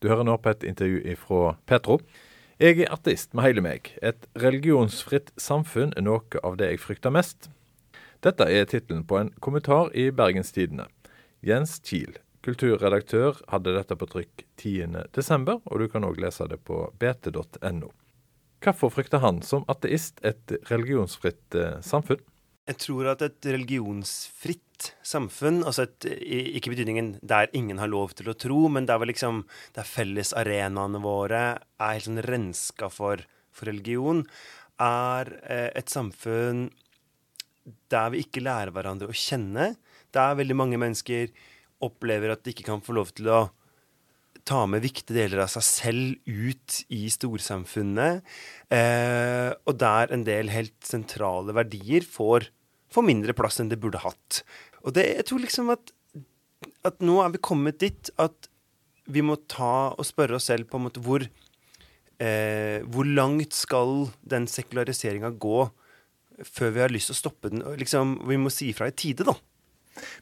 Du hører nå på et intervju fra Petro. Jeg er ateist med hele meg. Et religionsfritt samfunn er noe av det jeg frykter mest. Dette er tittelen på en kommentar i Bergens Tidende. Jens Kiel, kulturredaktør, hadde dette på trykk 10.12., og du kan òg lese det på bt.no. Hvorfor frykter han som ateist et religionsfritt eh, samfunn? Jeg tror at et religionsfritt samfunn, altså et, ikke betydningen der ingen har lov til å tro, men der, liksom, der fellesarenaene våre er helt sånn renska for, for religion, er eh, et samfunn der vi ikke lærer hverandre å kjenne. Der veldig mange mennesker opplever at de ikke kan få lov til å ta med viktige deler av seg selv ut i storsamfunnet, eh, og der en del helt sentrale verdier får, får, mindre plass enn det burde hatt. Og det, jeg tror liksom at, at nå er vi kommet dit at vi må ta og spørre oss selv på en måte hvor, eh, hvor langt skal den sekulariseringa gå før vi har lyst til å stoppe den? Liksom, vi må si ifra i tide, da.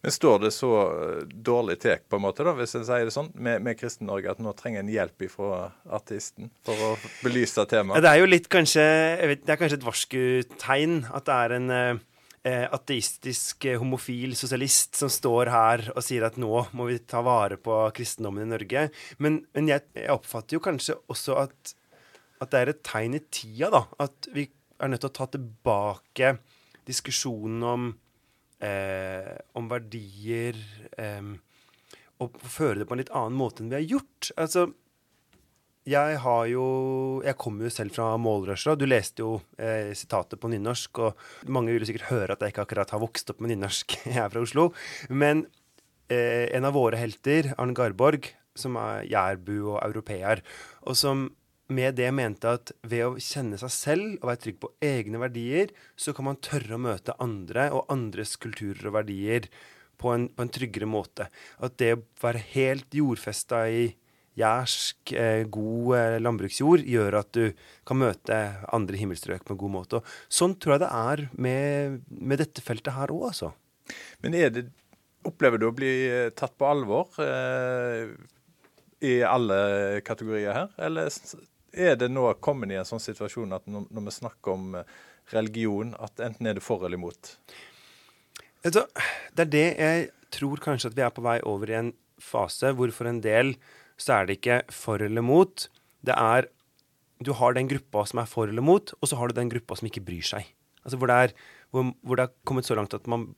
Men står det så eh, dårlig til, på en måte, da, hvis en sier det sånn, med, med Kristen-Norge, at nå trenger en hjelp fra artisten for å belyse temaet? Det er jo litt kanskje vet, Det er kanskje et varskutegn at det er en eh ateistisk eh, homofil sosialist som står her og sier at nå må vi ta vare på kristendommen i Norge. Men, men jeg, jeg, oppfatter jo kanskje også at, at det er et tegn i tida, da. At vi er nødt til å ta tilbake diskusjonen om eh, om verdier eh, og føre det på en litt annen måte enn vi har gjort. Altså, jeg har jo Jeg kommer jo selv fra målrørsla. Du leste jo eh, sitatet på nynorsk, og mange vil jo sikkert høre at jeg ikke akkurat har vokst opp med nynorsk. Jeg er fra Oslo. Men eh, en av våre helter, Arne Garborg, som er jærbu og europeer, og som med det mente at ved å kjenne seg selv og være trygg på egne verdier, så kan man tørre å møte andre og andres kulturer og verdier på en, på en tryggere måte. At det å være helt jordfesta i jærsk, eh, god eh, landbruksjord gjør at du kan møte andre himmelstrøk på en god måte. Og sånn tror jeg det er med, med dette feltet her òg, altså. Men er det, opplever du å bli eh, tatt på alvor eh, i alle kategorier her, eller er det nå kommet i en sånn situasjon at når, når vi snakker om religion, at enten er det for eller imot? Det er det jeg tror kanskje at vi er på vei over i en fase hvor for en del så er det ikke for eller mot. Det er Du har den gruppa som er for eller mot, og så har du den gruppa som ikke bryr seg. Altså hvor det er, hvor, hvor det er kommet så langt at man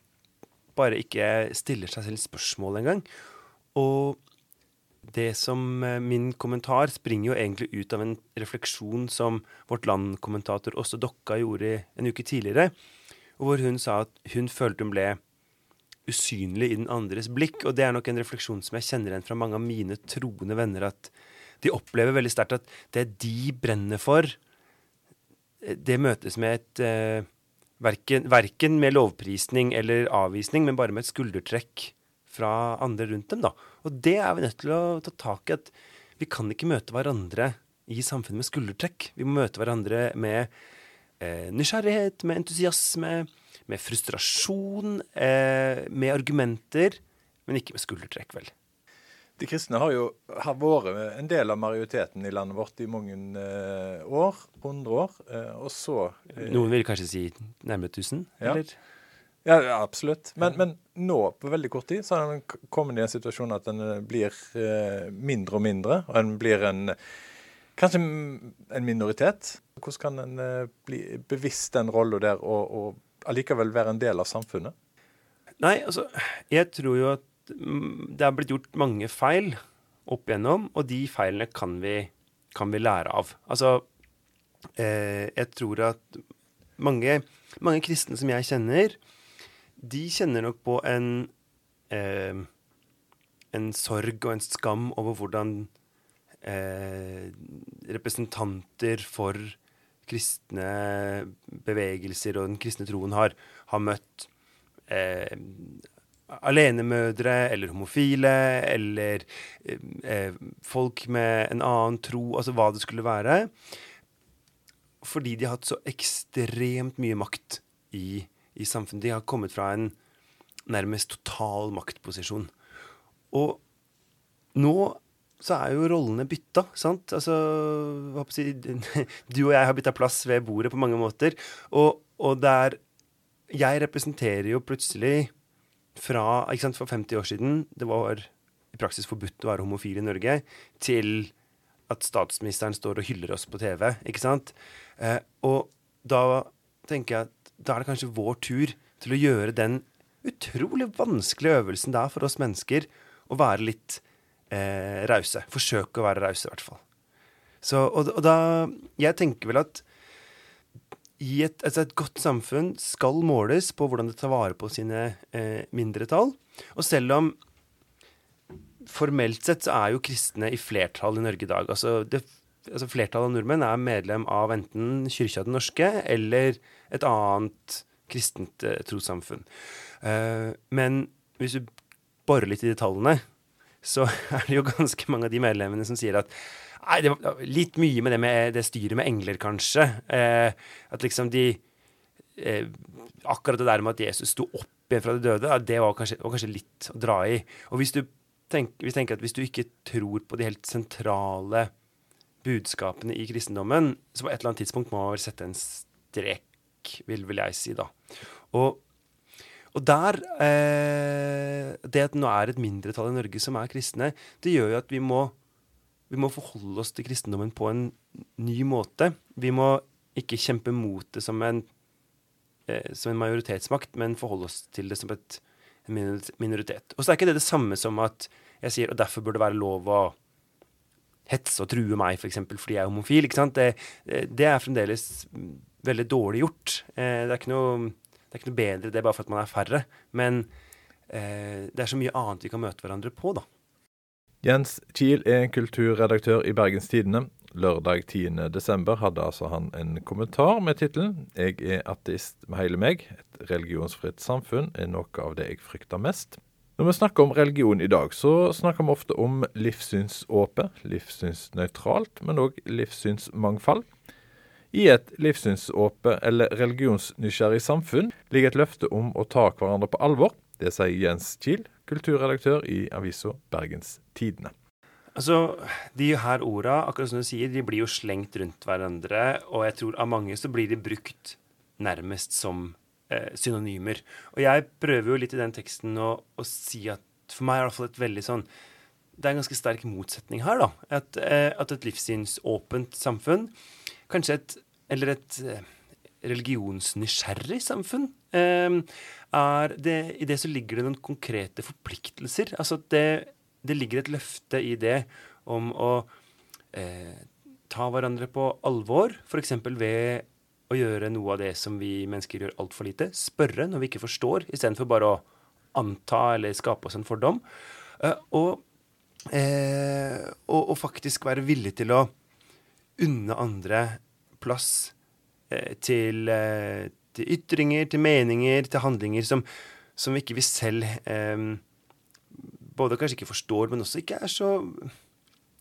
bare ikke stiller seg selv spørsmål engang. Og det som eh, Min kommentar springer jo egentlig ut av en refleksjon som Vårt Land-kommentator Åse Dokka gjorde en uke tidligere, hvor hun sa at hun følte hun ble usynlig i den andres blikk. Og det er nok en refleksjon som jeg kjenner igjen fra mange av mine troende venner, at de opplever veldig sterkt at det de brenner for, det møtes med et eh, verken, verken med lovprisning eller avvisning, men bare med et skuldertrekk fra andre rundt dem. da. Og det er vi nødt til å ta tak i. at Vi kan ikke møte hverandre i samfunnet med skuldertrekk. Vi må møte hverandre med nysgjerrighet, med entusiasme, med frustrasjon, eh, med argumenter, men ikke med skuldertrekk, vel. De kristne har jo har vært en del av majoriteten i landet vårt i mange eh, år, 100 år, eh, og så eh, Noen vil kanskje si nærmere 1000, ja. eller? Ja, absolutt. Men, men, nå, på veldig kort tid, så har en kommet i en situasjon at en eh, blir eh, mindre og mindre. Og en blir en kanskje en minoritet. Hvordan kan en eh, bli bevisst den rolla der, og, og allikevel være en del av samfunnet? Nei, altså, jeg tror jo at mm, det har blitt gjort mange feil opp igjennom, og de feilene kan vi, kan vi lære av. Altså, eh, jeg tror at mange, mange kristne som jeg kjenner, de kjenner nok på en eh, en sorg og en skam over hvordan eh, representanter for kristne bevegelser og den kristne troen har, har møtt eh, alenemødre eller homofile eller eh, folk med en annen tro, altså hva det skulle være. Fordi de har hatt så ekstremt mye makt i i samfunnet. De har kommet fra en nærmest total maktposisjon. Og nå så er jo rollene bytta, sant? Altså, jeg du og jeg har bytta plass ved bordet på mange måter. Og, og der Jeg representerer jo plutselig fra ikke sant, For 50 år siden det var i praksis forbudt å være homofil i Norge, til at statsministeren står og hyller oss på TV. ikke sant? Eh, og da tenker jeg at da er det kanskje vår tur til å gjøre den utrolig vanskelige øvelsen det er for oss mennesker å være litt eh, rause. Forsøke å være rause, i hvert fall. Så, og, og, da Jeg tenker vel at i et, altså et, godt samfunn skal måles på hvordan det tar vare på sine eh, mindretall. Og selv om formelt sett så er jo kristne i flertall i Norge i dag. Altså, det, altså Flertallet av nordmenn er medlem av enten Kyrkja den norske eller et annet kristent eh, trossamfunn. Eh, men hvis du borer litt i detaljene, så er det jo ganske mange av de medlemmene som sier at Nei, det var litt mye med det, med det styret med engler, kanskje. Eh, at liksom de eh, Akkurat det der med at Jesus sto opp igjen fra de døde, det var kanskje, var kanskje litt å dra i. Og hvis du tenker, hvis tenker at hvis du ikke tror på de helt sentrale budskapene i kristendommen, så på et eller annet tidspunkt må man vel sette en strek, vil, vil jeg si, da. Og og der eh, Det at nå er et mindretall i Norge som er kristne, det gjør jo at vi må, vi må forholde oss til kristendommen på en ny måte. Vi må ikke kjempe mot det som en, eh, som en majoritetsmakt, men forholde oss til det som et, en minoritet. Og så er ikke det det samme som at jeg sier og derfor burde det være lov å hetse og true meg, f.eks. For eksempel, fordi jeg er homofil. ikke sant? Det, det er fremdeles veldig dårlig gjort. Eh, det er ikke noe det er ikke noe bedre det er bare for at man er færre. Men eh, det er så mye annet vi kan møte hverandre på, da. Jens Kiel er kulturredaktør i Bergens Tidende. Lørdag 10.12. hadde altså han en kommentar med tittelen 'Jeg er ateist med hele meg. Et religionsfritt samfunn er noe av det jeg frykter mest'. Når vi snakker om religion i dag, så snakker vi ofte om livssynsåpe, livssynsnøytralt, men òg livssynsmangfold. I et livssynsåpe eller religionsnysgjerrig samfunn ligger et løfte om å ta hverandre på alvor. Det sier Jens Kiel, kulturredaktør i avisa Bergens Tidende. Altså, De her orda, akkurat som du sier, de blir jo slengt rundt hverandre, og jeg tror av mange så blir de brukt nærmest som eh, synonymer. Og jeg prøver jo litt i den teksten å, å si at for meg er det et veldig sånn Det er en ganske sterk motsetning her, da. At, eh, at et livssynsåpent samfunn kanskje et Eller et eh, religionsnysgjerrig samfunn. Eh, er det, I det så ligger det noen konkrete forpliktelser. Altså det, det ligger et løfte i det om å eh, ta hverandre på alvor, f.eks. ved å gjøre noe av det som vi mennesker gjør altfor lite. Spørre når vi ikke forstår, istedenfor bare å anta eller skape oss en fordom. Eh, og, eh, og, og, faktisk være villig til å unne andre plass eh, til, eh, til, ytringer, til meninger, til handlinger som, som ikke vi selv eh, både kanskje ikke forstår, men også ikke er så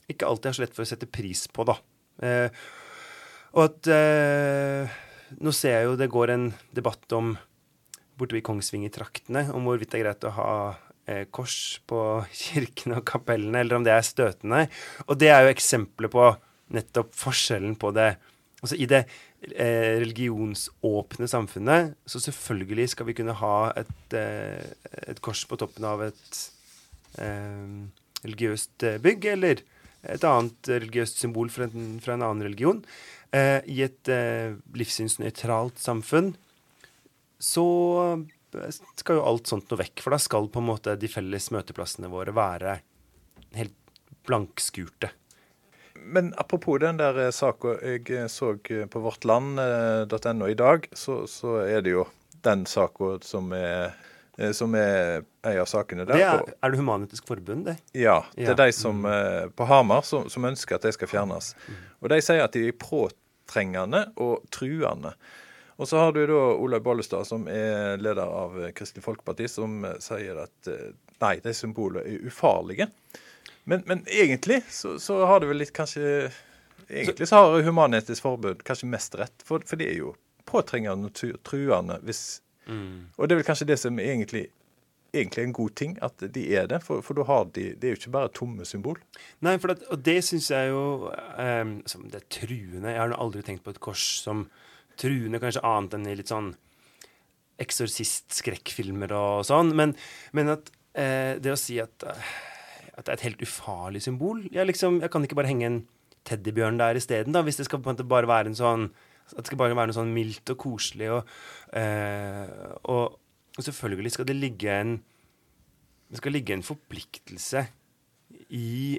Ikke alltid er så lett for å sette pris på, da. Eh, og at eh, Nå ser jeg jo det går en debatt om borte ved Kongsvinger-traktene om hvorvidt det er greit å ha kors på kirkene og kapellene, eller om det er støtende. Og det er jo eksempler på nettopp forskjellen på det Altså I det eh, religionsåpne samfunnet så selvfølgelig skal vi kunne ha et, eh, et kors på toppen av et eh, religiøst eh, bygg, eller et annet religiøst symbol fra en, fra en annen religion. Eh, I et eh, livssynsnøytralt samfunn så skal jo alt sånt noe vekk. For da skal på en måte de felles møteplassene våre være helt blankskurte. Men apropos den der eh, saka jeg eh, så eh, på vårtland.no i dag, så, så, er det jo den saka som er som er en av sakene der. Det er, er det Human-Etisk Forbund, det? Ja. Det er ja. de som på Hamar som, som, ønsker at de skal fjernes. Mm. Og de sier at de er påtrengende og truende. Og så har du da Olaug Bollestad, som er leder av Kristelig Folkeparti, som sier at nei, de symbolene er ufarlige. Men, men egentlig så, så, har det vel litt kanskje Egentlig så har Human-Etisk Forbund kanskje mest rett, for, for det er jo påtrengende og truende hvis mm. Og det er vel kanskje det som egentlig egentlig en god ting at de er det, for, for da har de Det er jo ikke bare tomme symbol. Nei, for det, og det syns jeg jo um, Det er truende. Jeg har aldri tenkt på et kors som truende, kanskje annet enn i litt sånn eksorsist-skrekkfilmer og sånn. Men, men at uh, det å si at, uh, at, det er et helt ufarlig symbol jeg, liksom, jeg kan ikke bare henge en teddybjørn der isteden, hvis det skal på en måte bare være en sånn at det skal bare være noe sånn mildt og koselig. Og, uh, og, og selvfølgelig skal det ligge en det skal ligge en forpliktelse i,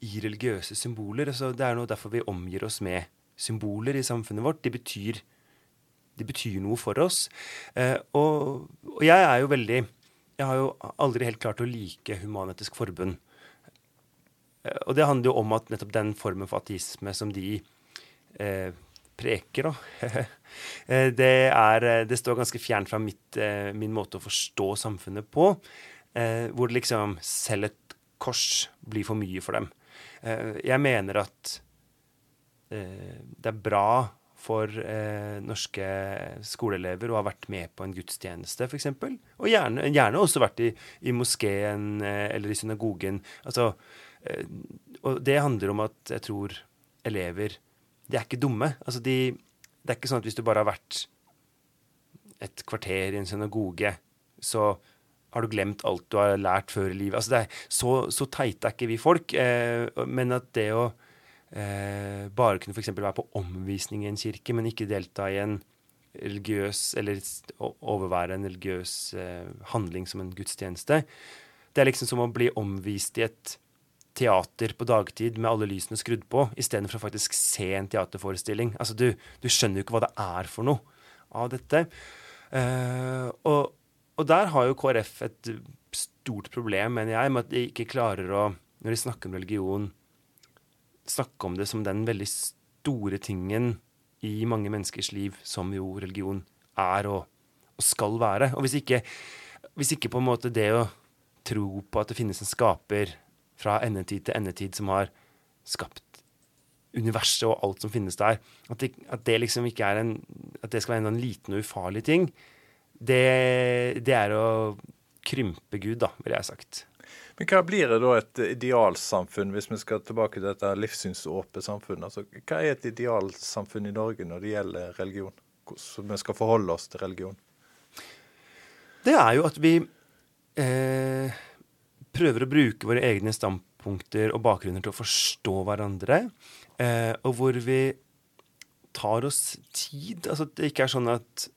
i religiøse symboler. Altså, det er noe derfor vi omgir oss med symboler i samfunnet vårt. De betyr, de betyr noe for oss. Eh, og, og, jeg er jo veldig Jeg har jo aldri helt klart å like Human-Etisk Forbund. Eh, og det handler jo om at nettopp den formen for ateisme som de eh, preker, da. Eh, det, er, eh, det står ganske fjernt fra mitt, eh, min måte å forstå samfunnet på. Hvor det liksom selv et kors blir for mye for dem. Jeg mener at det er bra for eh, norske skoleelever og har vært med på en gudstjeneste, f.eks. Og gjerne, gjerne, også vært i, i moskeen eh, eller i synagogen. Altså, eh, og det handler om at jeg tror elever de er ikke dumme. Altså de, det er ikke sånn at hvis du bare har vært et kvarter i en synagoge, så har du glemt alt du har lært før i livet. Altså er, så, så teite er ikke vi folk. Eh, men at det å eh, bare kunne f.eks. være på omvisning i en kirke, men ikke delta i en religiøs Eller overvære en religiøs eh, handling som en gudstjeneste, det er liksom som å bli omvist i et teater på dagtid med alle lysene skrudd på, istedenfor å faktisk se en teaterforestilling. Altså, du, du, skjønner jo ikke hva det er for noe av dette. Eh, og, og, der har jo KrF et stort problem, mener jeg, med at de ikke klarer å, når de snakker om religion, snakke om det som den veldig store tingen i mange menneskers liv, som jo religion er og, og skal være. Og hvis ikke, hvis ikke på en måte det å tro på at det finnes en skaper fra endetid til endetid som har skapt universet og alt som finnes der. At det, at det liksom ikke er en At det skal være en liten og ufarlig ting, det, det er å krympe Gud, da, ville jeg sagt. Men hva blir det da et idealsamfunn, hvis vi skal tilbake til dette livssynsåpne samfunnet? Altså, hva er et idealsamfunn i Norge når det gjelder religion? Hvordan vi skal forholde oss til religion? Det er jo at vi eh, prøver å bruke våre egne standpunkter og bakgrunner til å forstå hverandre, eh, og hvor vi tar oss tid. Altså det ikke er sånn at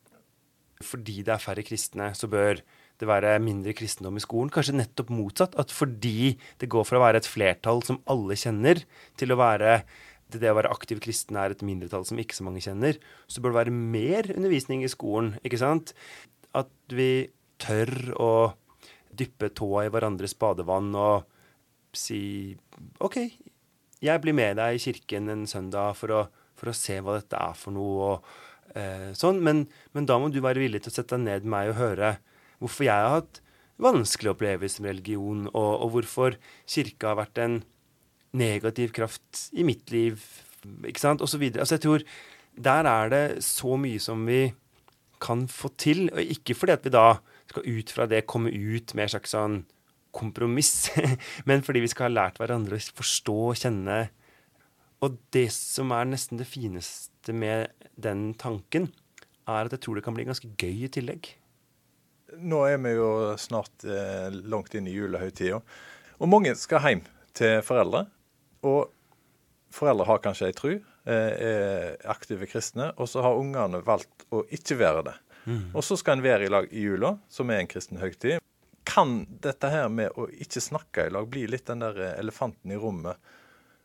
fordi det er færre kristne, så bør det være mindre kristendom i skolen. Kanskje nettopp motsatt. At fordi det går fra å være et flertall som alle kjenner, til å være det, det å være aktiv kristen er et mindretall som ikke så mange kjenner, så bør det være mer undervisning i skolen. ikke sant? At vi tør å dyppe tåa i hverandres badevann og si OK, jeg blir med deg i kirken en søndag for å, for å se hva dette er for noe. og eh, sånn, men, men, da må du være villig til å sette deg ned med meg og høre hvorfor jeg har hatt vanskelige opplevelser med religion, og, og hvorfor kirka har vært en negativ kraft i mitt liv, ikke sant, osv. Altså, jeg tror der er det så mye som vi kan få til, og ikke fordi at vi da skal ut fra det komme ut med en slags sånn kompromiss, men fordi vi skal ha lært hverandre å forstå og kjenne. Og det som er nesten det fineste med den tanken, er at jeg tror det kan bli ganske gøy i tillegg. Nå er vi jo snart eh, langt inn i julehøytida, og mange skal hjem til foreldre. Og foreldre har kanskje ei tru, eh, er aktive kristne, og så har ungene valgt å ikke være det. Mm. Og så skal en være i lag i jula, som er en kristen høytid. Kan dette her med å ikke snakke i lag bli litt den der elefanten i rommet?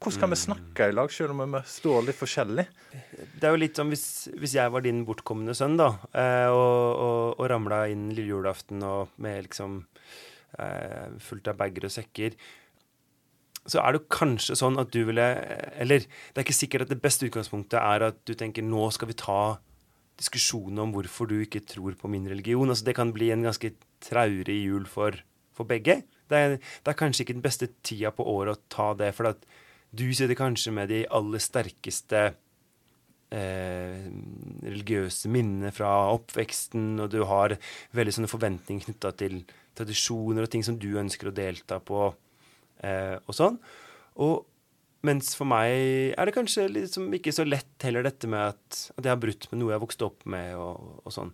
Hvordan kan vi mm. snakke i lag, selv om vi står litt forskjellig? Det er jo litt som hvis, hvis jeg var din bortkomne sønn, da, eh, og, og, og ramla inn lille julaften og med liksom eh, fullt av bager og sekker. Så er det kanskje sånn at du ville Eller det er ikke sikkert at det beste utgangspunktet er at du tenker nå skal vi ta diskusjonen om hvorfor du ikke tror på min religion. Altså, det kan bli en ganske traurig jul for, for begge. Det er, det er, kanskje ikke den beste tida på året å ta det, for at du sitter kanskje med de aller sterkeste eh, religiøse minnene fra oppveksten, og du har veldig sånne forventninger knytta til tradisjoner og ting som du ønsker å delta på, eh, og sånn. Og mens for meg er det kanskje liksom ikke så lett heller dette med at, at jeg har brutt med noe jeg vokste opp med, og, og sånn.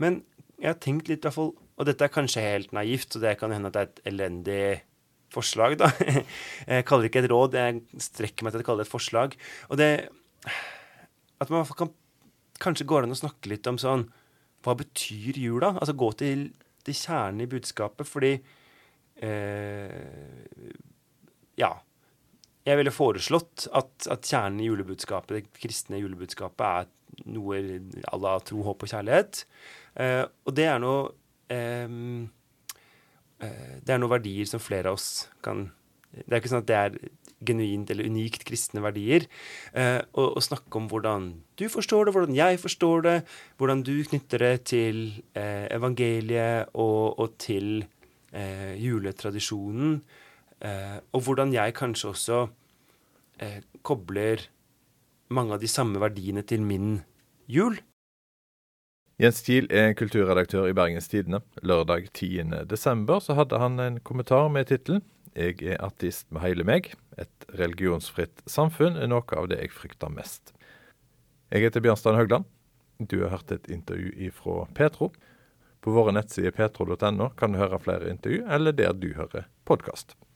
Men jeg har tenkt litt, i hvert fall, og dette er kanskje helt naivt, så det kan hende at det er et elendig forslag, da. Jeg kaller det ikke et råd, jeg strekker meg til å kalle det et forslag. Og det At man kan kanskje går an å snakke litt om sånn Hva betyr jula? Altså gå til, til kjernen i budskapet, fordi eh, Ja. Jeg ville foreslått at, at, kjernen i julebudskapet, det kristne julebudskapet, er noe à la tro, håp og kjærlighet. Eh, og det er noe eh, det er noen verdier som flere av oss kan Det er ikke sånn at det er genuint eller unikt kristne verdier. Eh, og, og, snakke om hvordan du forstår det, hvordan jeg forstår det, hvordan du knytter det til eh, evangeliet og, og til eh, juletradisjonen. Eh, og hvordan jeg kanskje også eh, kobler mange av de samme verdiene til min jul. Jens Kiel er kulturredaktør i Bergens Tidende. Lørdag 10.12. så hadde han en kommentar med tittelen 'Jeg er artist med hele meg'. Et religionsfritt samfunn er noe av det jeg frykter mest. Jeg heter Bjørnstein Høgland. Du har hørt et intervju fra Petro. På våre nettsider petro.no kan du høre flere intervju, eller der du hører podkast.